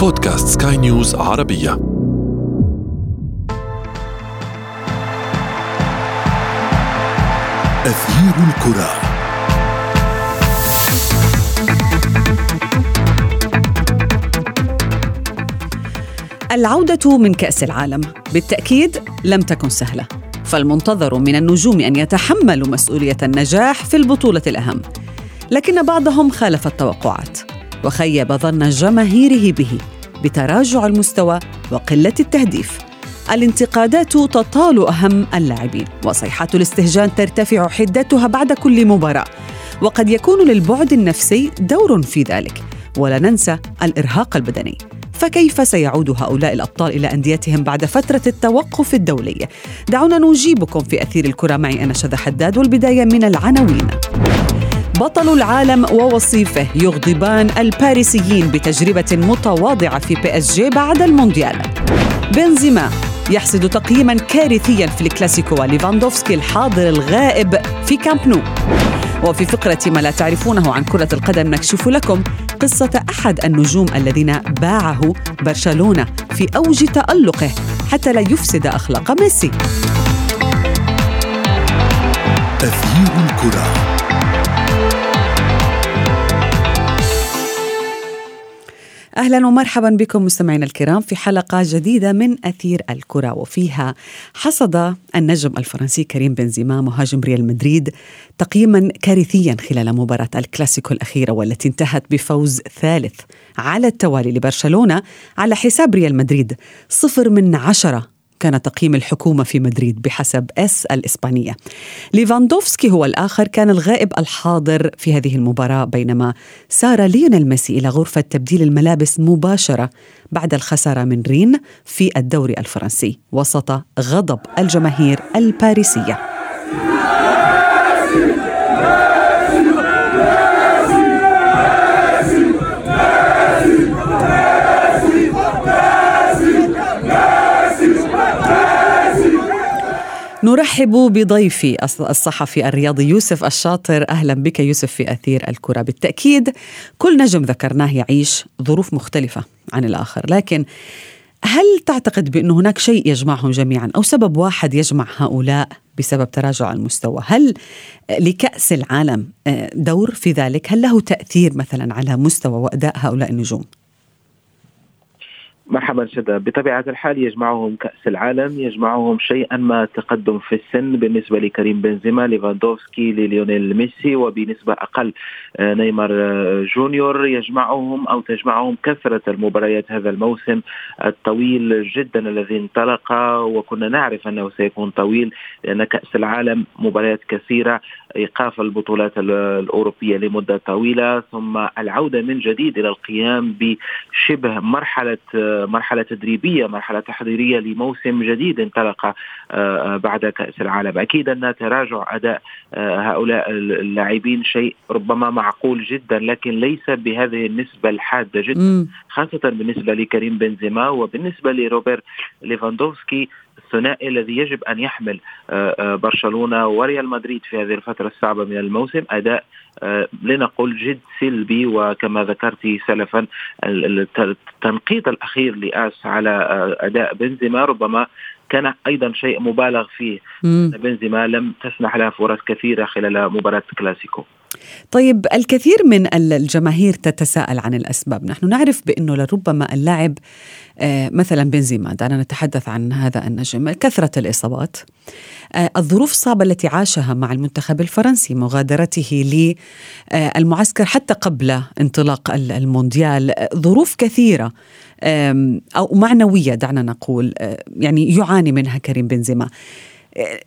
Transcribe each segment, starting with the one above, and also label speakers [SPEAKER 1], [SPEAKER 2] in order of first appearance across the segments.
[SPEAKER 1] بودكاست سكاي نيوز عربية. أثير الكرة.
[SPEAKER 2] العودة من كأس العالم. بالتأكيد لم تكن سهلة. فالمنتظر من النجوم أن يتحملوا مسؤولية النجاح في البطولة الأهم. لكن بعضهم خالف التوقعات. وخيب ظن جماهيره به بتراجع المستوى وقلة التهديف. الانتقادات تطال أهم اللاعبين وصيحات الاستهجان ترتفع حدتها بعد كل مباراة. وقد يكون للبعد النفسي دور في ذلك. ولا ننسى الإرهاق البدني. فكيف سيعود هؤلاء الأبطال إلى أنديتهم بعد فترة التوقف الدولي؟ دعونا نجيبكم في أثير الكرة معي أنا شذى حداد والبداية من العناوين. بطل العالم ووصيفه يغضبان الباريسيين بتجربة متواضعة في بي إس جي بعد المونديال. بنزيما يحصد تقييما كارثيا في الكلاسيكو وليفاندوفسكي الحاضر الغائب في كامب نو. وفي فقرة ما لا تعرفونه عن كرة القدم نكشف لكم قصة أحد النجوم الذين باعه برشلونة في أوج تألقه حتى لا يفسد أخلاق ميسي.
[SPEAKER 1] أثير الكرة.
[SPEAKER 2] أهلا ومرحبا بكم مستمعينا الكرام في حلقة جديدة من أثير الكرة وفيها حصد النجم الفرنسي كريم بنزيما مهاجم ريال مدريد تقييما كارثيا خلال مباراة الكلاسيكو الأخيرة والتي انتهت بفوز ثالث على التوالي لبرشلونة على حساب ريال مدريد صفر من عشرة كان تقييم الحكومة في مدريد بحسب آس الإسبانية. ليفاندوفسكي هو الآخر كان الغائب الحاضر في هذه المباراة بينما سار ليونيل ميسي إلى غرفة تبديل الملابس مباشرة بعد الخسارة من رين في الدوري الفرنسي وسط غضب الجماهير الباريسية. نرحب بضيفي الصحفي الرياضي يوسف الشاطر. أهلا بك يوسف في أثير الكرة. بالتأكيد كل نجم ذكرناه يعيش ظروف مختلفة عن الآخر لكن هل تعتقد بأن هناك شيء يجمعهم جميعا أو سبب واحد يجمع هؤلاء بسبب تراجع المستوى؟ هل لكأس العالم آه، دور في ذلك؟ هل له تأثير مثلا على مستوى وأداء هؤلاء النجوم؟
[SPEAKER 3] مرحبا شذا بطبيعة الحال يجمعهم كأس العالم يجمعهم شيئا ما تقدم في السن بالنسبة لكريم بنزيما ليفاندوفسكي لليونيل ميسي وبنسبة أقل آه، نيمار آه، جونيور. يجمعهم أو تجمعهم كثرة المباريات هذا الموسم الطويل جدا الذي انطلق وكنا نعرف أنه سيكون طويل لأن كأس العالم مباريات كثيرة إيقاف البطولات الأوروبية لمدة طويلة ثم العودة من جديد إلى القيام بشبه مرحلة آه، مرحلة تدريبية مرحلة تحضيرية لموسم جديد انطلق آه، آه، بعد كأس العالم. أكيد أن تراجع أداء آه، هؤلاء اللاعبين شيء ربما معقول جدا لكن ليس بهذه النسبة الحادة جدا خاصة بالنسبة لكريم بنزيما وبالنسبة لروبرت ليفاندوفسكي. الثنائي الذي يجب أن يحمل برشلونة وريال مدريد في هذه الفترة الصعبة من الموسم. أداء لنقل جد سلبي وكما ذكرت سلفا التنقيط الأخير لآس على أداء بنزيما. ربما كان أيضا شيء مبالغ فيه. بنزيما لم تسنح له فرص كثيرة خلال مباراة كلاسيكو.
[SPEAKER 2] طيب الكثير من الجماهير تتساءل عن الأسباب، نحن نعرف بأنه لربما اللاعب آه، مثلا بنزيما دعنا نتحدث عن هذا النجم كثرة الإصابات آه، الظروف الصعبة التي عاشها مع المنتخب الفرنسي مغادرته للمعسكر حتى قبل انطلاق المونديال ظروف كثيرة أو معنوية دعنا نقول آه، يعني يعاني منها كريم بنزيما.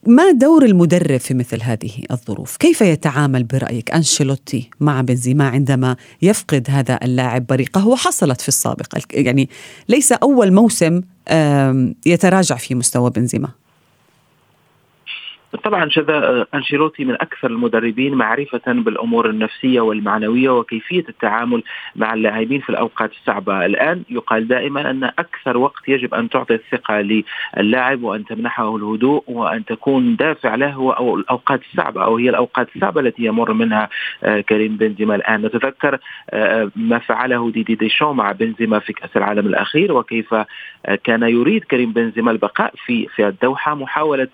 [SPEAKER 2] ما دور المدرب في مثل هذه الظروف؟ كيف يتعامل برأيك أنشيلوتي مع بنزيما عندما يفقد هذا اللاعب بريقه وحصلت في السابق يعني ليس أول موسم يتراجع في مستوى بنزيما
[SPEAKER 3] طبعا شذا أنشيلوتي من أكثر المدربين معرفة بالأمور النفسية والمعنوية وكيفية التعامل مع اللاعبين في الأوقات الصعبة، الآن يقال دائما أن أكثر وقت يجب أن تعطي الثقة للاعب وأن تمنحه الهدوء وأن تكون دافع له هو الأوقات الصعبة أو هي الأوقات الصعبة التي يمر منها آه، كريم بنزيما الآن، نتذكر آه، ما فعله ديدي ديشون مع بنزيما في كأس العالم الأخير وكيف آه، كان يريد كريم بنزيما البقاء في في الدوحة. محاولة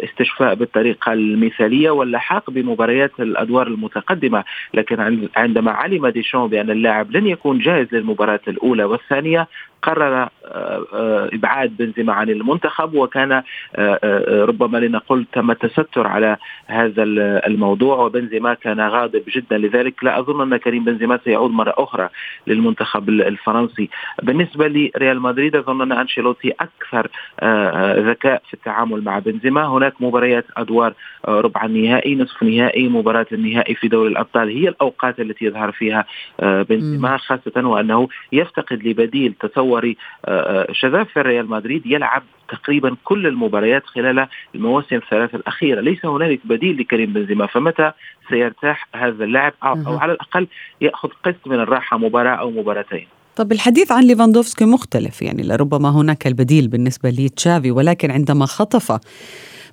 [SPEAKER 3] الاستشفاء بالطريقة المثالية واللحاق بمباريات الأدوار المتقدمة. لكن عندما علم ديشون بأن اللاعب لن يكون جاهز للمباراة الأولى والثانية قرر آه، آه، إبعاد بنزيما عن المنتخب وكان آه، ربما لنقول تم التستر على هذا الموضوع وبنزيما كان غاضب جدا لذلك. لا أظن أن كريم بنزيما سيعود مرة أخرى للمنتخب الفرنسي. بالنسبة لريال مدريد أظن أن أنشيلوتي أكثر ذكاء في التعامل مع بنزيما. هناك مباريات أدوار ربع النهائي نصف نهائي مباراة النهائي في دوري الأبطال. هي الأوقات التي يظهر فيها بنزيما خاصة وأنه يفتقد لبديل تصور تصوري آه، آه، شذاف في ريال مدريد يلعب تقريبا كل المباريات خلال المواسم الثلاث الأخيرة. ليس هنالك بديل لكريم بنزيما فمتى سيرتاح هذا اللاعب؟ أو على الأقل يأخذ قسط من الراحة مباراة أو مباراتين.
[SPEAKER 2] طب الحديث عن ليفاندوفسكي مختلف يعني لربما هناك البديل بالنسبة لتشافي ولكن عندما خطف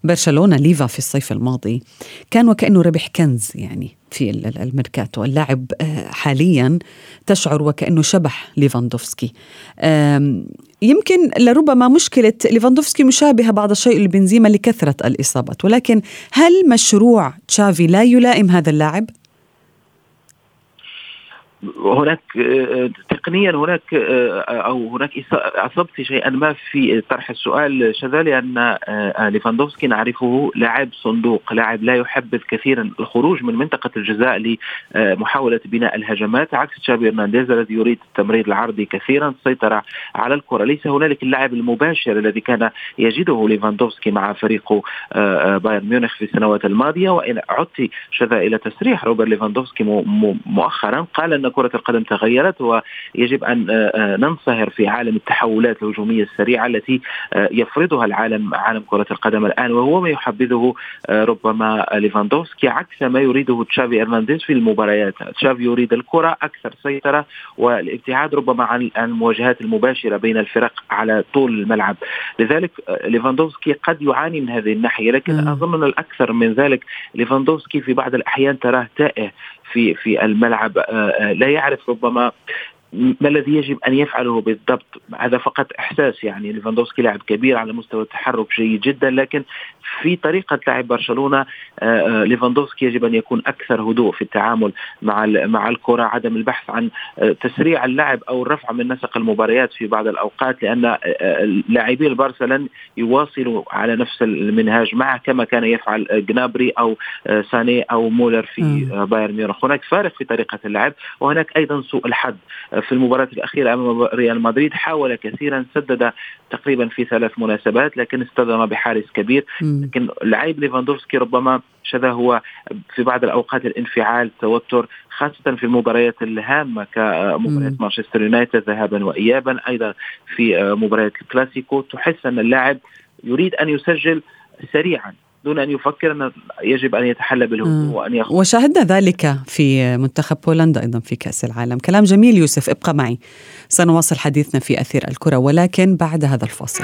[SPEAKER 2] برشلونة ليفا في الصيف الماضي. كان وكأنه ربح كنز يعني في الميركاتو. اللاعب آه، حاليا تشعر وكأنه شبح ليفاندوفسكي. يمكن لربما مشكلة ليفاندوفسكي مشابهة بعض الشيء لبنزيما لكثرة الإصابات ولكن هل مشروع تشافي لا يلائم هذا اللاعب؟
[SPEAKER 3] هناك آه، تقنيا هناك آه، أو هناك أصبت شيئا ما في طرح السؤال شذا أن آه، ليفاندوفسكي نعرفه لاعب صندوق لاعب لا يحبذ كثيرا الخروج من منطقة الجزاء لمحاولة بناء الهجمات عكس تشابي هرنانديز الذي يريد التمرير العرضي كثيرا السيطره على الكرة. ليس هنالك اللاعب المباشر الذي كان يجده ليفاندوفسكي مع فريقه بايرن ميونخ في السنوات الماضية. وإن عدت شذا إلى تصريح روبر ليفاندوفسكي مؤخرا قال كرة القدم تغيرت ويجب أن آه، آه، ننصهر في عالم التحولات الهجومية السريعة التي آه، يفرضها العالم عالم كرة القدم الآن وهو ما يحبذه ربما ليفاندوفسكي عكس ما يريده تشافي أرنانديز في المباريات. تشافي يريد الكرة أكثر سيطرة والابتعاد ربما عن المواجهات المباشرة بين الفرق على طول الملعب. لذلك ليفاندوفسكي قد يعاني من هذه الناحية لكن أظن الأكثر من ذلك ليفاندوفسكي في بعض الأحيان تراه تائه في في الملعب آه، آه، لا يعرف ربما ما الذي يجب أن يفعله بالضبط؟ هذا فقط إحساس يعني. ليفاندوفسكي لاعب كبير على مستوى التحرك جيد جدا لكن في طريقة لعب برشلونة آه، ليفاندوفسكي يجب أن يكون أكثر هدوء في التعامل مع مع الكرة عدم البحث عن تسريع اللعب أو الرفع من نسق المباريات في بعض الأوقات لأن لاعبي البارسا لن يواصلوا على نفس المنهاج معه كما كان يفعل جنابري أو ساني أو مولر في بايرن ميونخ. هناك فارق في طريقة اللعب وهناك أيضا سوء الحظ في المباراة الأخيرة أمام ريال مدريد حاول كثيرا سدد تقريبا في ثلاث مناسبات لكن اصطدم بحارس كبير. لكن لعيب ليفاندوفسكي ربما شذا هو في بعض الأوقات الانفعال توتر خاصة في المباريات الهامة كمباراة مانشستر يونايتد ذهابا وإيابا أيضا في مباريات الكلاسيكو. تحس أن اللاعب يريد أن يسجل سريعا. دون أن يفكر أن يجب أن يتحلى بالهدوء وأن ياخذ
[SPEAKER 2] وشاهدنا ذلك في منتخب بولندا أيضا في كأس العالم. كلام جميل يوسف. ابقى معي. سنواصل حديثنا في أثير الكرة ولكن بعد هذا الفاصل.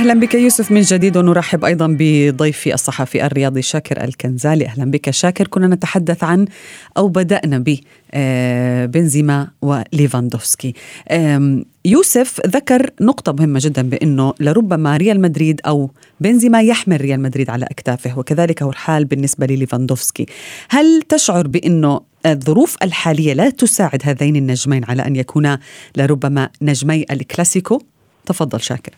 [SPEAKER 2] أهلا بك يوسف من جديد ونرحب أيضا بضيفي الصحفي الرياضي شاكر الكنزالي. أهلا بك شاكر. كنا نتحدث عن أو بدأنا ب آه، بنزيما وليفاندوفسكي. يوسف ذكر نقطة مهمة جدا بأنه لربما ريال مدريد أو بنزيما يحمل ريال مدريد على أكتافه وكذلك هو الحال بالنسبة لليفاندوفسكي. هل تشعر بأنه الظروف الحالية لا تساعد هذين النجمين على أن يكونا لربما نجمي الكلاسيكو؟ تفضل شاكر.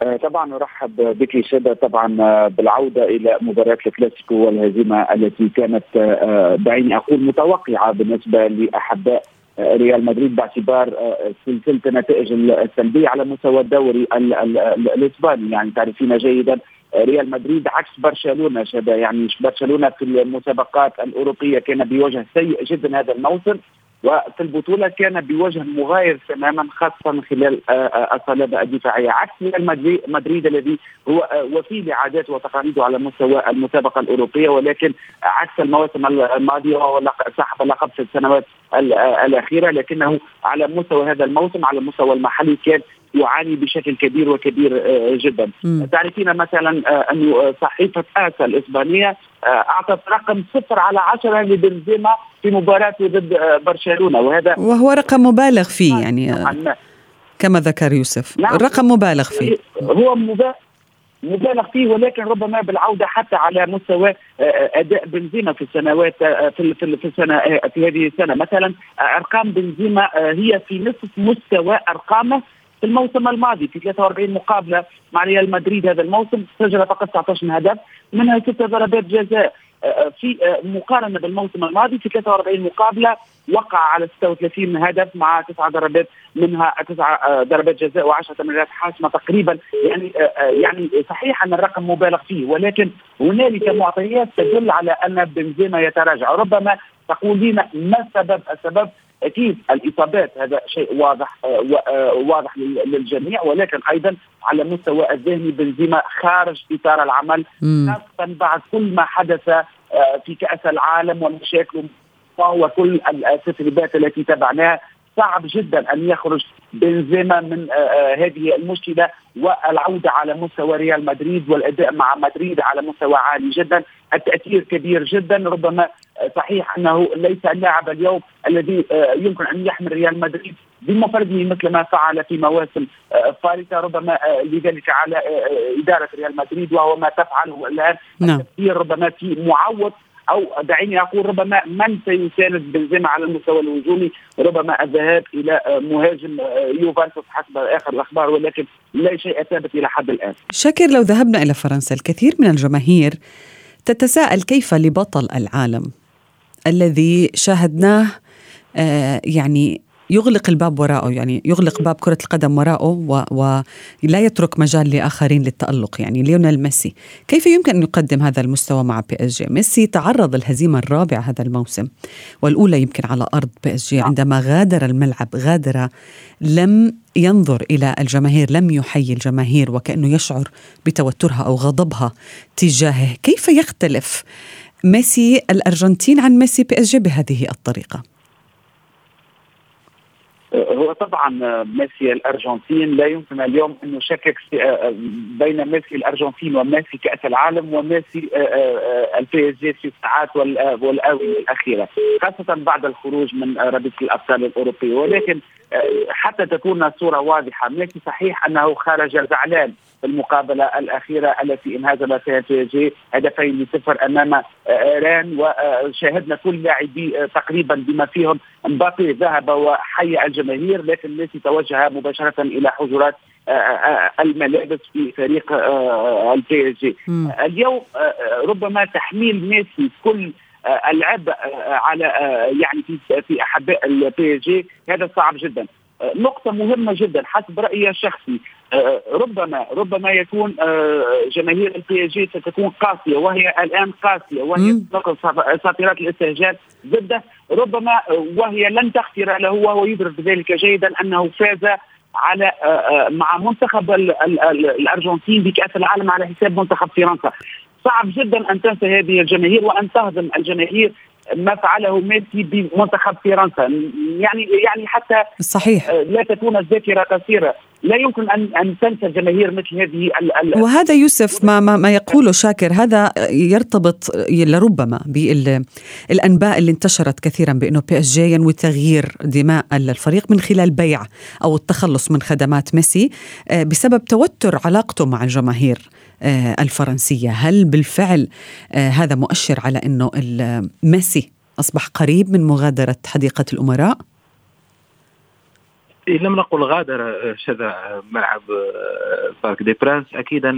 [SPEAKER 4] طبعا أرحب بك شده طبعا آه، بالعودة إلى مباراة الكلاسيكو والهزيمة التي كانت آه، دعيني أقول متوقعة بالنسبة لأحباء ريال مدريد باعتبار سلسلة النتائج السلبية على مستوى الدوري الإسباني. يعني تعرفين جيدا ريال مدريد عكس برشلونة شبه يعني برشلونة في المسابقات الأوروبية كان بوجه سيء جدا هذا الموسم. وفي البطولة كان بوجه مغاير تماما خاصة من خلال آه، آه، الصلابة الدفاعية. عكس مدريد الذي هو آه، وفي لعاداته وتقاليده على مستوى المسابقة الأوروبية ولكن عكس المواسم الماضية وهو صاحب اللقب في السنوات الأخيرة لكنه على مستوى هذا الموسم على المستوى المحلي كان يعاني بشكل كبير وكبير جدا. تعرفين مثلا أن صحيفة آسا الإسبانية أعطت رقم صفر على عشرة لبنزيما في مباراته ضد برشلونة.
[SPEAKER 2] وهذا وهو رقم مبالغ فيه يعني كما ذكر يوسف. نعم. الرقم مبالغ فيه.
[SPEAKER 4] هو مبالغ مبالغ فيه ولكن ربما بالعودة حتى على مستوى أداء بنزيما في السنوات في في السنة في هذه السنة. مثلا أرقام بنزيما هي في نصف مستوى أرقامه في الموسم الماضي في 43 مقابلة مع ريال مدريد هذا الموسم سجل فقط 19 هدف منها ست ضربات جزاء آه، في آه، مقارنة بالموسم الماضي في 43 مقابلة وقع على 36 هدف مع تسع ضربات منها تسع آه، ضربات جزاء و10 تمريرات حاسمة تقريبا يعني يعني صحيح أن الرقم مبالغ فيه ولكن هنالك معطيات تدل على أن بنزيما يتراجع ربما تقولين ما السبب؟ السبب أكيد الإصابات هذا شيء واضح آه، آه، واضح للجميع ولكن أيضا على مستوى الذهني بنزيما خارج إطار العمل خاصة بعد كل ما حدث آه، في كأس العالم والمشاكل وكل التسريبات التي تبعناها صعب جدا أن يخرج بنزيما من هذه المشكلة والعودة على مستوى ريال مدريد والأداء مع مدريد على مستوى عالي جدا. التأثير كبير جدا ربما صحيح أنه ليس اللاعب اليوم الذي آه، يمكن أن يحمل ريال مدريد بمفرده مثل ما فعل في مواسم آه، فارقه ربما آه، لذلك على إدارة ريال مدريد وهو ما تفعله الآن نعم. ربما في معوض أو دعيني أقول ربما من سيساند بنزيما على المستوى الهجومي ربما الذهاب إلى مهاجم يوفنتوس حسب آخر الأخبار ولكن لا شيء ثابت إلى حد الآن.
[SPEAKER 2] شاكر لو ذهبنا إلى فرنسا الكثير من الجماهير تتساءل كيف لبطل العالم الذي شاهدناه آه، يعني يغلق الباب وراءه يعني يغلق باب كرة القدم وراءه ولا يترك مجال لآخرين للتألق يعني ليونيل ميسي. كيف يمكن أن يقدم هذا المستوى مع بي إس جي؟ ميسي تعرض الهزيمة الرابعة هذا الموسم والأولى يمكن على أرض بي إس جي عندما غادر الملعب غادر لم ينظر إلى الجماهير لم يحيي الجماهير وكأنه يشعر بتوترها أو غضبها تجاهه. كيف يختلف ميسي الأرجنتين عن ميسي بي إس جي بهذه الطريقة.
[SPEAKER 4] هو طبعا ميسي الأرجنتين لا يمكن اليوم أن نشكك بين ميسي الأرجنتين وميسي كأس العالم وميسي البي إس جي في الساعات والآونة الأخيرة خاصة بعد الخروج من رابطة الأبطال الأوروبية. ولكن حتى تكون الصورة واضحة ميسي صحيح أنه خرج زعلان. المقابلة الأخيرة التي انهزم فيها بي إس جي هدفين لصفر أمام رين وشاهدنا كل لاعبي تقريبا بما فيهم مبابي ذهب وحيا الجماهير لكن ميسي توجه مباشرة إلى حجرات الملابس في فريق ال PSG. اليوم ربما تحميل ميسي كل العبء على يعني في في أحباء ال PSG هذا صعب جدا. نقطة مهمة جدا حسب رأيي الشخصي. ربما ربما يكون جماهير ال PSG ستكون قاسية وهي الآن قاسية وهي تطلق صافرات الاستهجان ضده. ربما وهي لن تغفر له وهو يدرك ذلك جيدا أنه فاز على مع منتخب الأرجنتين بكأس العالم على حساب منتخب فرنسا. صعب جدا أن تنسى هذه الجماهير وأن تهضم الجماهير ما فعله ميسي بمنتخب فرنسا. يعني يعني حتى
[SPEAKER 2] صحيح.
[SPEAKER 4] آه، لا تكون الذاكرة قصيرة. لا يمكن ان أن تنسى جماهير مثل هذه
[SPEAKER 2] ال وهذا يوسف ما ما, ما يقوله شاكر. هذا يرتبط لربما بالانباء اللي انتشرت كثيرا بأنه PSG ينوي تغيير دماء الفريق من خلال بيع أو التخلص من خدمات ميسي آه، بسبب توتر علاقته مع الجماهير. آه، الفرنسية، هل بالفعل آه، هذا مؤشر على إنه ميسي أصبح قريب من مغادرة حديقة الامراء؟
[SPEAKER 3] لم نقل غادر شذا ملعب بارك دي برانس. أكيد أن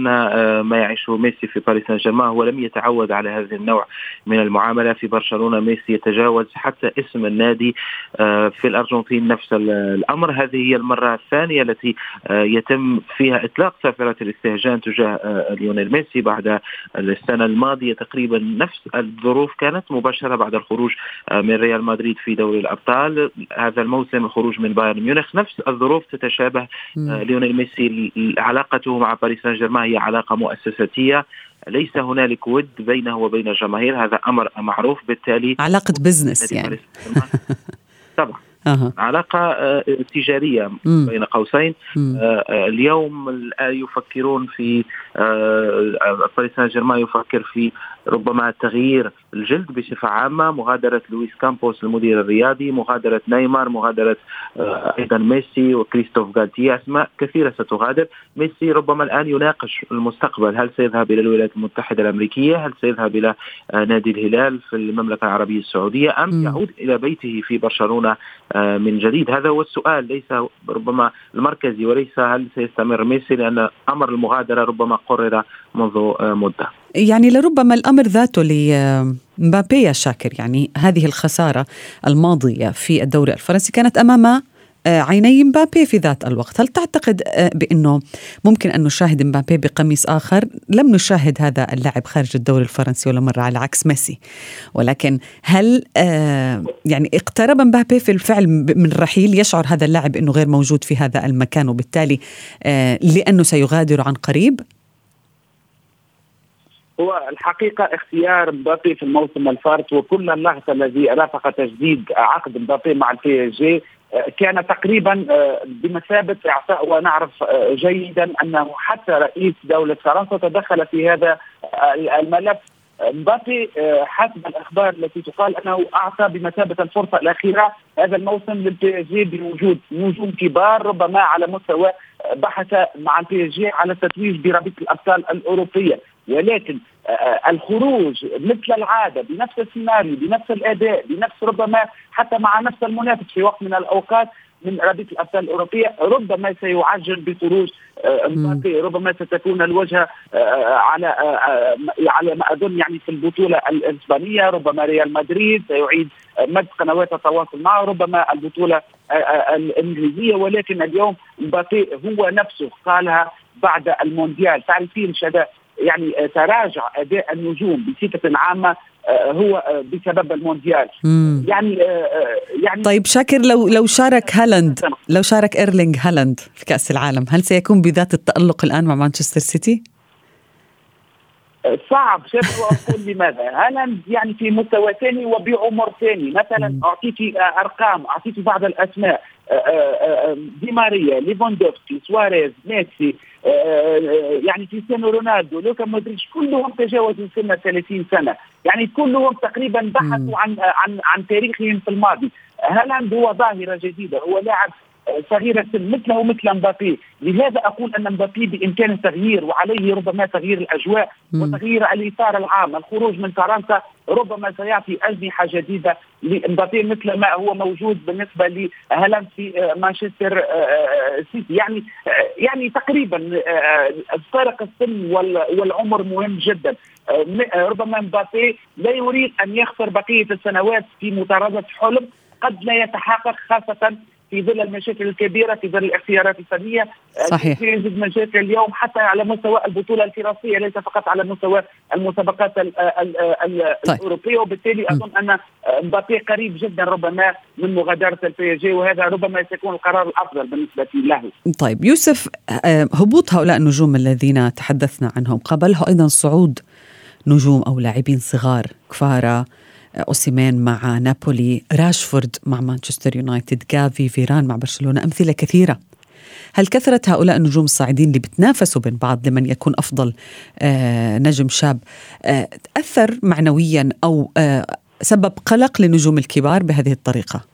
[SPEAKER 3] ما يعيشه ميسي في باريس سان جيرمان هو لم يتعود على هذا النوع من المعاملة. في برشلونة ميسي يتجاوز حتى اسم النادي في الأرجنتين نفس الأمر. هذه هي المرة الثانية التي يتم فيها إطلاق صافرات الاستهجان تجاه ليونيل ميسي بعد السنة الماضية. تقريبا نفس الظروف كانت مباشرة بعد الخروج من ريال مدريد في دوري الأبطال. هذا الموسم الخروج من بايرن ميونخ نفس الظروف تتشابه آه، ليونيل ميسي علاقته مع باريس سان جيرمان هي علاقة مؤسساتية ليس هنالك ود بينه وبين الجماهير هذا أمر معروف بالتالي
[SPEAKER 2] علاقة business يعني
[SPEAKER 3] طبعا أه. علاقة آه، تجارية مم. بين قوسين مم. آه، اليوم يفكرون في باريس سان جيرمان يفكر في ربما تغيير الجلد بصفة عامة مغادرة لويس كامبوس المدير الرياضي مغادرة نيمار مغادرة آه، أيضا ميسي وكريستوف غالتي أسماء كثيرة ستغادر. ميسي ربما الآن يناقش المستقبل. هل سيذهب إلى الولايات المتحدة الأمريكية؟ هل سيذهب إلى آه، نادي الهلال في المملكة العربية السعودية؟ أم يعود إلى بيته في برشلونة آه، من جديد؟ هذا هو السؤال. ليس ربما المركزي وليس هل سيستمر ميسي لأن أمر المغادرة ربما قرر منذ مدة.
[SPEAKER 2] يعني لربما الأمر ذاته لمبابي يا شاكر يعني هذه الخسارة الماضية في الدوري الفرنسي كانت أمام آه، عيني مبابي في ذات الوقت. هل تعتقد آه، بأنه ممكن أن نشاهد مبابي بقميص آخر؟ لم نشاهد هذا اللاعب خارج الدوري الفرنسي ولا مرة على عكس ميسي. ولكن هل آه، يعني اقترب مبابي بالفعل من الرحيل يشعر هذا اللاعب أنه غير موجود في هذا المكان وبالتالي لأنه سيغادر عن قريب؟
[SPEAKER 4] هو الحقيقة اختيار مبابي في الموسم الفارط وكل اللغط الذي رافق تجديد عقد مبابي مع ال PSG آه، كان تقريبا آه، بمثابة إعطاء ونعرف آه، جيدا أنه حتى رئيس دولة فرنسا تدخل في هذا الملف. مبابي حسب الأخبار التي تقال أنه أعطى بمثابة الفرصة الأخيرة هذا الموسم لل PSG بوجود نجوم كبار ربما على مستوى بحث مع ال PSG على التتويج برابطه الأبطال الأوروبية. ولكن آه، آه، الخروج مثل العادة بنفس السيناريو بنفس الأداء بنفس ربما حتى مع نفس المنافس في وقت من الأوقات من رابطه الابطال الأوروبية ربما سيعجل بخروج آه، مبابي ربما ستكون الوجهة على على ما أظن يعني في البطولة الإسبانية ربما ريال مدريد سيعيد مد قنوات التواصل معه ربما البطولة الإنجليزية ولكن اليوم مبابي هو نفسه قالها بعد المونديال. تعرفين شذا يعني آه، تراجع أداء النجوم بصفة عامة آه، هو آه، بسبب المونديال
[SPEAKER 2] مم. يعني يعني طيب شاكر لو لو شارك هالاند لو شارك ايرلينج هالاند في كأس العالم هل سيكون بذات التألق الآن مع مانشستر سيتي؟
[SPEAKER 4] صعب. شايف أقول لماذا؟ هالاند يعني في مستوى ثاني وبعمر ثاني، مثلا اعطيتي أرقام، اعطيتي بعض الأسماء. دي ماريا، ليفاندوفسكي، سواريز، ميسي، يعني كريستيانو رونالدو لوكا مودريتش كلهم تجاوزوا سن 30 سنة. يعني كلهم تقريبا بحثوا عن عن عن تاريخهم في الماضي. هالاند هو ظاهرة جديدة. هو لاعب صغير السن مثله مثل مبابي. لهذا أقول أن مبابي بإمكان التغيير وعليه ربما تغيير الأجواء وتغيير الإطار العام. الخروج من فرنسا ربما سيعطي اجنحه جديدة لمبابي مثل ما هو موجود بالنسبة لهالاند في مانشستر آه، آه، سيتي. يعني آه، يعني تقريبا فارق السن والعمر مهم جدا. ربما مبابي لا يريد أن يخسر بقية السنوات في مطارده حلم قد لا يتحقق خاصة في ظل المشاكل الكبيرة في ظل الاختيارات الفنية
[SPEAKER 2] صحيح
[SPEAKER 4] في يوجد مشاكل اليوم حتى على مستوى البطولة الفرنسية ليس فقط على مستوى المسابقات ال ال ال طيب. الأوروبية وبالتالي أظن أن مبابي قريب جدا ربما من مغادرة ال PSG وهذا ربما سيكون القرار الأفضل بالنسبة له.
[SPEAKER 2] طيب يوسف آه، هبوط هؤلاء النجوم الذين تحدثنا عنهم قبله أيضا صعود نجوم أو لاعبين صغار كفاره أوسيمان مع نابولي راشفورد مع مانشستر يونايتد جافي فيران مع برشلونة أمثلة كثيرة هل كثرة هؤلاء النجوم الصاعدين اللي بتنافسوا بين بعض لمن يكون أفضل آه نجم شاب آه أثر معنويا أو آه سبب قلق لنجوم الكبار بهذه الطريقة؟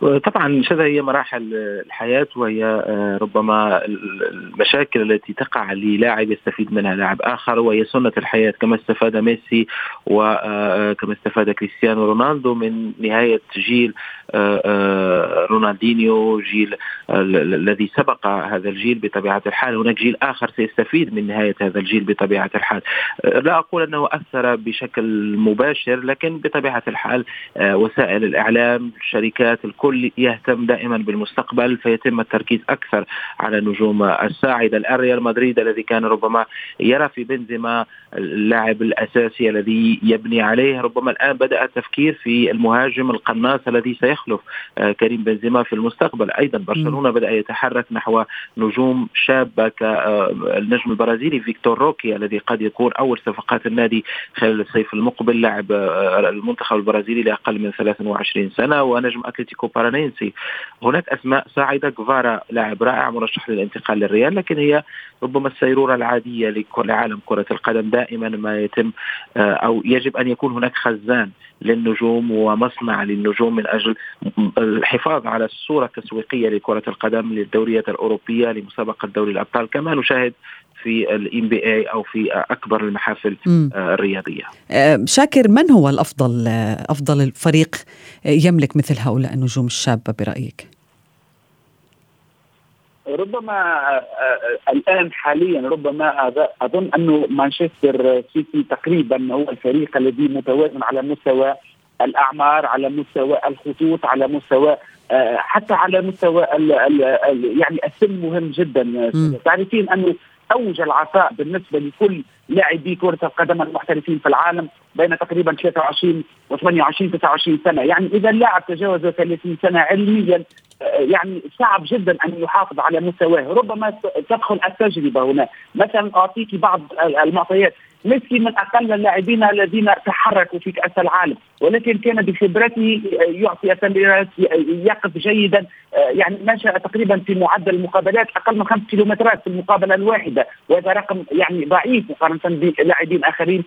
[SPEAKER 3] طبعا شذا هي مراحل الحياة وهي آه، ربما المشاكل التي تقع للاعب يستفيد منها لاعب آخر وهي سنة الحياة كما استفاد ميسي وكما آه، استفاد كريستيانو رونالدو من نهاية جيل آه، رونالدينيو جيل الذي سبق هذا الجيل بطبيعة الحال. هناك جيل آخر سيستفيد من نهاية هذا الجيل بطبيعة الحال. لا أقول أنه أثر بشكل مباشر لكن بطبيعة الحال وسائل الإعلام شركات الكل الكل يهتم دائما بالمستقبل فيتم التركيز أكثر على النجوم الساعدة. الان ريال مدريد الذي كان ربما يرى في بنزيما اللاعب الأساسي الذي يبني عليه ربما الآن بدأ التفكير في المهاجم القناص الذي سيخلف آه، كريم بنزيما في المستقبل. أيضا برشلونة بدأ يتحرك نحو نجوم شابة كالنجم البرازيلي فيكتور روكي الذي قد يكون أول صفقات النادي خلال الصيف المقبل لاعب آه، المنتخب البرازيلي لأقل من 23 سنة ونجم أتلتيكو بارانينسي هناك أسماء صاعده كفارا لاعب رائع مرشح للانتقال للريال لكن هي ربما السيرورة العادية لعالم كرة القدم. دائما ما يتم آه، أو يجب أن يكون هناك خزان للنجوم ومصنع للنجوم من أجل الحفاظ على الصورة التسويقية لكرة القدم للدوريات الأوروبية لمسابقة دوري الأبطال. كما نشاهد في الام بي اي أو في أكبر المحافل م. آه، الرياضية.
[SPEAKER 2] آه، شاكر من هو الأفضل آه، أفضل الفريق يملك مثل هؤلاء النجوم الشابة برأيك؟
[SPEAKER 4] ربما الآن حاليا ربما أظن انه مانشستر سيتي تقريبا هو الفريق الذي متوازن على مستوى الأعمار على مستوى الخطوط على مستوى حتى على مستوى ال ال يعني السن مهم جدا تعرفين أنه أوج العطاء بالنسبة لكل لاعبي كرة القدم المحترفين في العالم بين تقريبا 23 و 28 29 سنة، يعني إذا اللاعب تجاوز 30 سنة علميا آه، يعني صعب جدا أن يحافظ على مستواه، ربما تدخل التجربة هنا، مثلا أعطيك بعض المعطيات، ميسي من أقل اللاعبين الذين تحركوا في كأس العالم ولكن كان بخبرته يعطي التمريرات يقف جيدا يعني مشى تقريبا في معدل المقابلات أقل من خمس كيلومترات في المقابلة الواحدة وهذا رقم يعني ضعيف مقارنة بلاعبين آخرين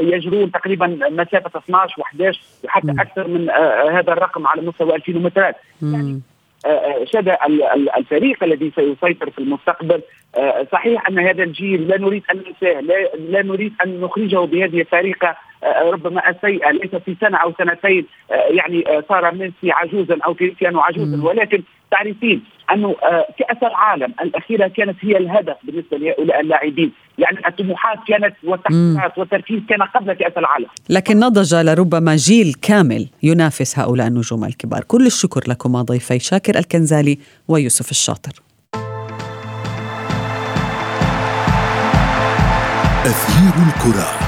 [SPEAKER 4] يجرون تقريبا مسافة 12 و11 وحتى أكثر من هذا الرقم على مستوى الكيلومترات. يعني شد الفريق الذي سيسيطر في المستقبل. آه، صحيح أن هذا الجيل لا نريد أن ننساه لا, لا نريد أن نخرجه بهذه الطريقة آه، ربما السيئة ليس في سنة أو سنتين آه، يعني صار ميسي عجوزا أو كريستيانو عجوزا ولكن تعرفين أنه كأس العالم الأخيرة كانت هي الهدف بالنسبة لهؤلاء اللاعبين، يعني الطموحات كانت والتحقيقات والتركيز كان قبل كأس العالم.
[SPEAKER 2] لكن نضج لربما جيل كامل ينافس هؤلاء النجوم الكبار، كل الشكر لكما ضيفي شاكر الكنزالي ويوسف الشاطر.
[SPEAKER 1] أثير الكرة.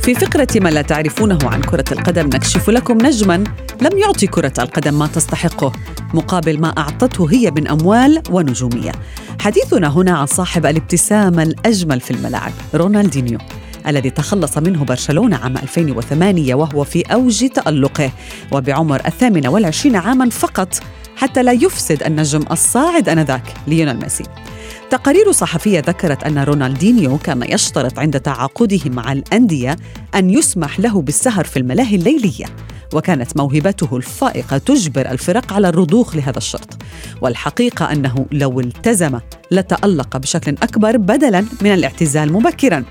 [SPEAKER 2] في فقرة ما لا تعرفونه عن كرة القدم نكشف لكم نجما لم يعطي كرة القدم ما تستحقه مقابل ما أعطته هي من أموال ونجومية. حديثنا هنا عن صاحب الابتسامة الأجمل في الملاعب رونالدينيو الذي تخلص منه برشلونة عام 2008 وهو في أوج تألقه وبعمر الثامنة والعشرين عاما فقط حتى لا يفسد النجم الصاعد آنذاك ليونيل ميسي. تقارير صحفية ذكرت أن رونالدينيو كان يشترط عند تعاقده مع الأندية أن يسمح له بالسهر في الملاهي الليلية وكانت موهبته الفائقة تجبر الفرق على الرضوخ لهذا الشرط والحقيقة أنه لو التزم لتألق بشكل أكبر بدلا من الاعتزال مبكرا.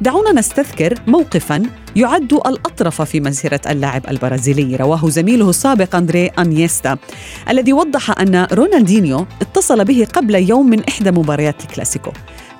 [SPEAKER 2] دعونا نستذكر موقفا يعد الأطرف في مسيرة اللاعب البرازيلي رواه زميله السابق أندريس إنيستا الذي وضح أن رونالدينيو اتصل به قبل يوم من إحدى مباريات الكلاسيكو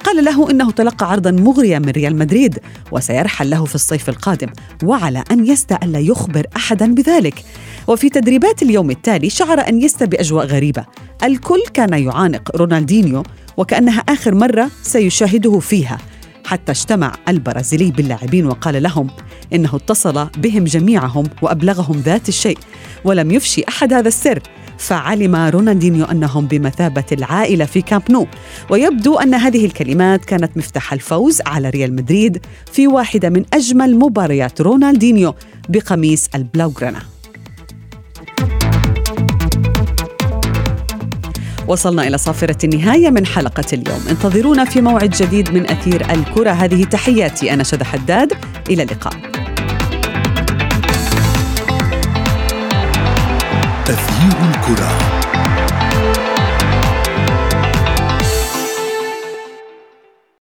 [SPEAKER 2] قال له إنه تلقى عرضا مغريا من ريال مدريد وسيرحل له في الصيف القادم وعلى انيستا ألا يخبر احدا بذلك. وفي تدريبات اليوم التالي شعر أنيستا بأجواء غريبة. الكل كان يعانق رونالدينيو وكأنها آخر مرة سيشاهده فيها. حتى اجتمع البرازيلي باللاعبين وقال لهم إنه اتصل بهم جميعهم وأبلغهم ذات الشيء ولم يفشي أحد هذا السر. فعلم رونالدينيو أنهم بمثابة العائلة في كامب نو. ويبدو أن هذه الكلمات كانت مفتاح الفوز على ريال مدريد في واحدة من أجمل مباريات رونالدينيو بقميص البلاوغرانا. وصلنا إلى صافرة النهاية من حلقة اليوم. انتظرونا في موعد جديد من أثير الكرة. هذه تحياتي أنا شذى حداد. إلى اللقاء.
[SPEAKER 1] أثير الكرة.